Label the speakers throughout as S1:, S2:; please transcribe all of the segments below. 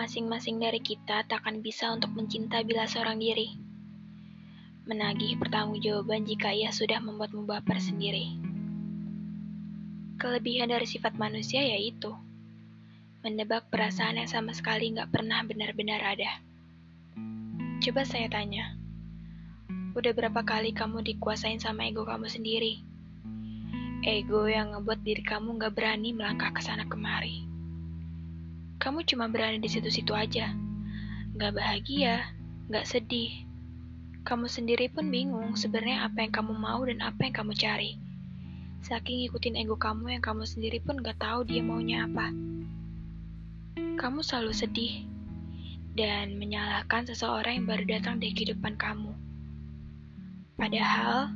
S1: Masing-masing dari kita takkan bisa untuk mencinta bila seorang diri. Menagih pertanggungjawaban jika ia sudah membuatmu baper sendiri. Kelebihan dari sifat manusia yaitu menebak perasaan yang sama sekali nggak pernah benar-benar ada. Coba saya tanya, udah berapa kali kamu dikuasain sama ego kamu sendiri? Ego yang ngebuat diri kamu nggak berani melangkah ke sana kemari. Kamu cuma berani di situ-situ aja, nggak bahagia, nggak sedih. Kamu sendiri pun bingung sebenarnya apa yang kamu mau dan apa yang kamu cari. Saking ngikutin ego kamu yang kamu sendiri pun nggak tahu dia maunya apa kamu selalu sedih dan menyalahkan seseorang yang baru datang di kehidupan kamu. Padahal,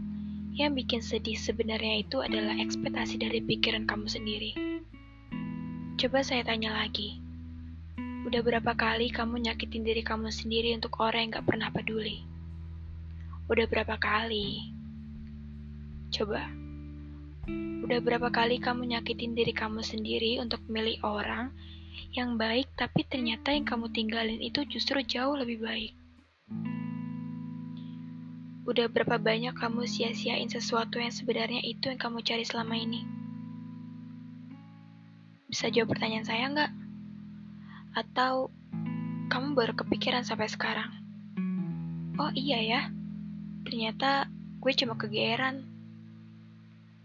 S1: yang bikin sedih sebenarnya itu adalah ekspektasi dari pikiran kamu sendiri. Coba saya tanya lagi, udah berapa kali kamu nyakitin diri kamu sendiri untuk orang yang gak pernah peduli? Udah berapa kali? Coba, udah berapa kali kamu nyakitin diri kamu sendiri untuk milih orang yang baik, tapi ternyata yang kamu tinggalin itu justru jauh lebih baik. Udah berapa banyak kamu sia-siain sesuatu yang sebenarnya itu yang kamu cari selama ini? Bisa jawab pertanyaan saya nggak? Atau kamu baru kepikiran sampai sekarang? Oh iya ya, ternyata gue cuma kegeeran.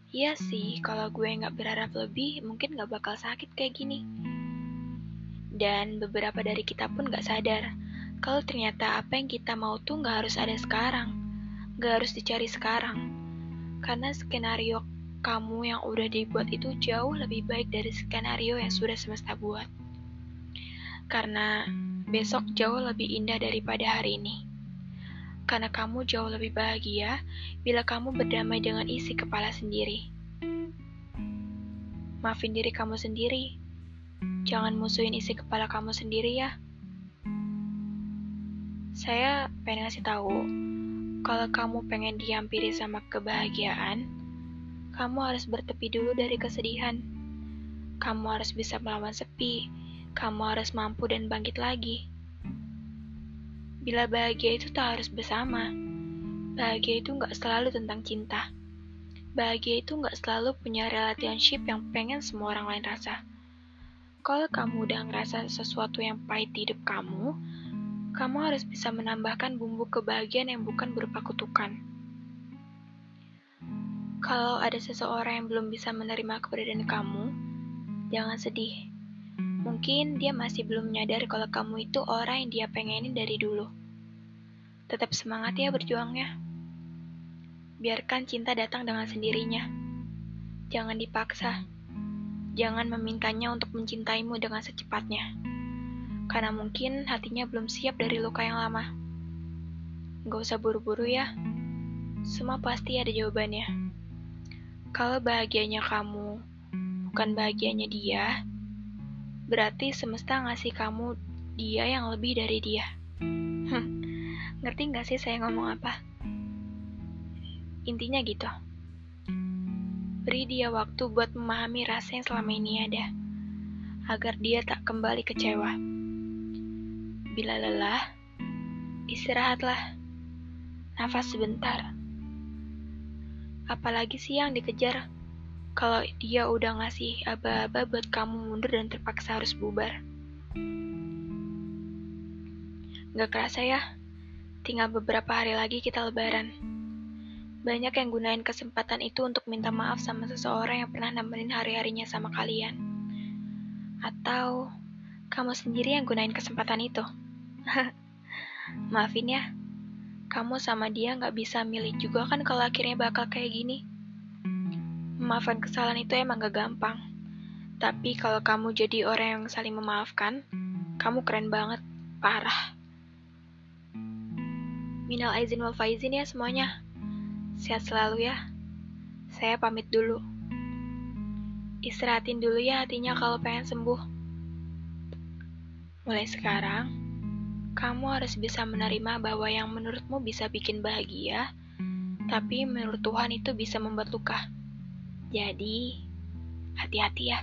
S1: Iya sih, kalau gue nggak berharap lebih, mungkin nggak bakal sakit kayak gini. Dan beberapa dari kita pun gak sadar kalau ternyata apa yang kita mau tuh gak harus ada sekarang, gak harus dicari sekarang. Karena skenario kamu yang udah dibuat itu jauh lebih baik dari skenario yang sudah semesta buat. Karena besok jauh lebih indah daripada hari ini. Karena kamu jauh lebih bahagia bila kamu berdamai dengan isi kepala sendiri. Maafin diri kamu sendiri Jangan musuhin isi kepala kamu sendiri ya. Saya pengen ngasih tahu, kalau kamu pengen dihampiri sama kebahagiaan, kamu harus bertepi dulu dari kesedihan. Kamu harus bisa melawan sepi, kamu harus mampu dan bangkit lagi. Bila bahagia itu tak harus bersama. Bahagia itu nggak selalu tentang cinta. Bahagia itu nggak selalu punya relationship yang pengen semua orang lain rasa. Kalau kamu udah ngerasa sesuatu yang pahit di hidup kamu, kamu harus bisa menambahkan bumbu kebahagiaan yang bukan berupa kutukan. Kalau ada seseorang yang belum bisa menerima keberadaan kamu, jangan sedih. Mungkin dia masih belum menyadari kalau kamu itu orang yang dia pengenin dari dulu. Tetap semangat ya berjuangnya. Biarkan cinta datang dengan sendirinya. Jangan dipaksa. Jangan memintanya untuk mencintaimu dengan secepatnya, karena mungkin hatinya belum siap dari luka yang lama. Gak usah buru-buru ya, semua pasti ada jawabannya. Kalau bahagianya kamu bukan bahagianya dia, berarti semesta ngasih kamu dia yang lebih dari dia. Ngerti gak sih saya ngomong apa? Intinya gitu. Beri dia waktu buat memahami rasa yang selama ini ada, agar dia tak kembali kecewa. Bila lelah, istirahatlah. Nafas sebentar. Apalagi sih yang dikejar kalau dia udah ngasih aba-aba buat kamu mundur dan terpaksa harus bubar. Gak kerasa ya, tinggal beberapa hari lagi kita lebaran. Banyak yang gunain kesempatan itu untuk minta maaf sama seseorang yang pernah nemenin hari-harinya sama kalian. Atau kamu sendiri yang gunain kesempatan itu. Maafin ya, kamu sama dia gak bisa milih juga kan kalau akhirnya bakal kayak gini. Memaafkan kesalahan itu emang gak gampang. Tapi kalau kamu jadi orang yang saling memaafkan, kamu keren banget, parah. Minal aizin wal faizin ya semuanya. Sehat selalu ya. Saya pamit dulu. Istirahatin dulu ya hatinya kalau pengen sembuh. Mulai sekarang, kamu harus bisa menerima bahwa yang menurutmu bisa bikin bahagia, tapi menurut Tuhan itu bisa membuat luka. Jadi, hati-hati ya.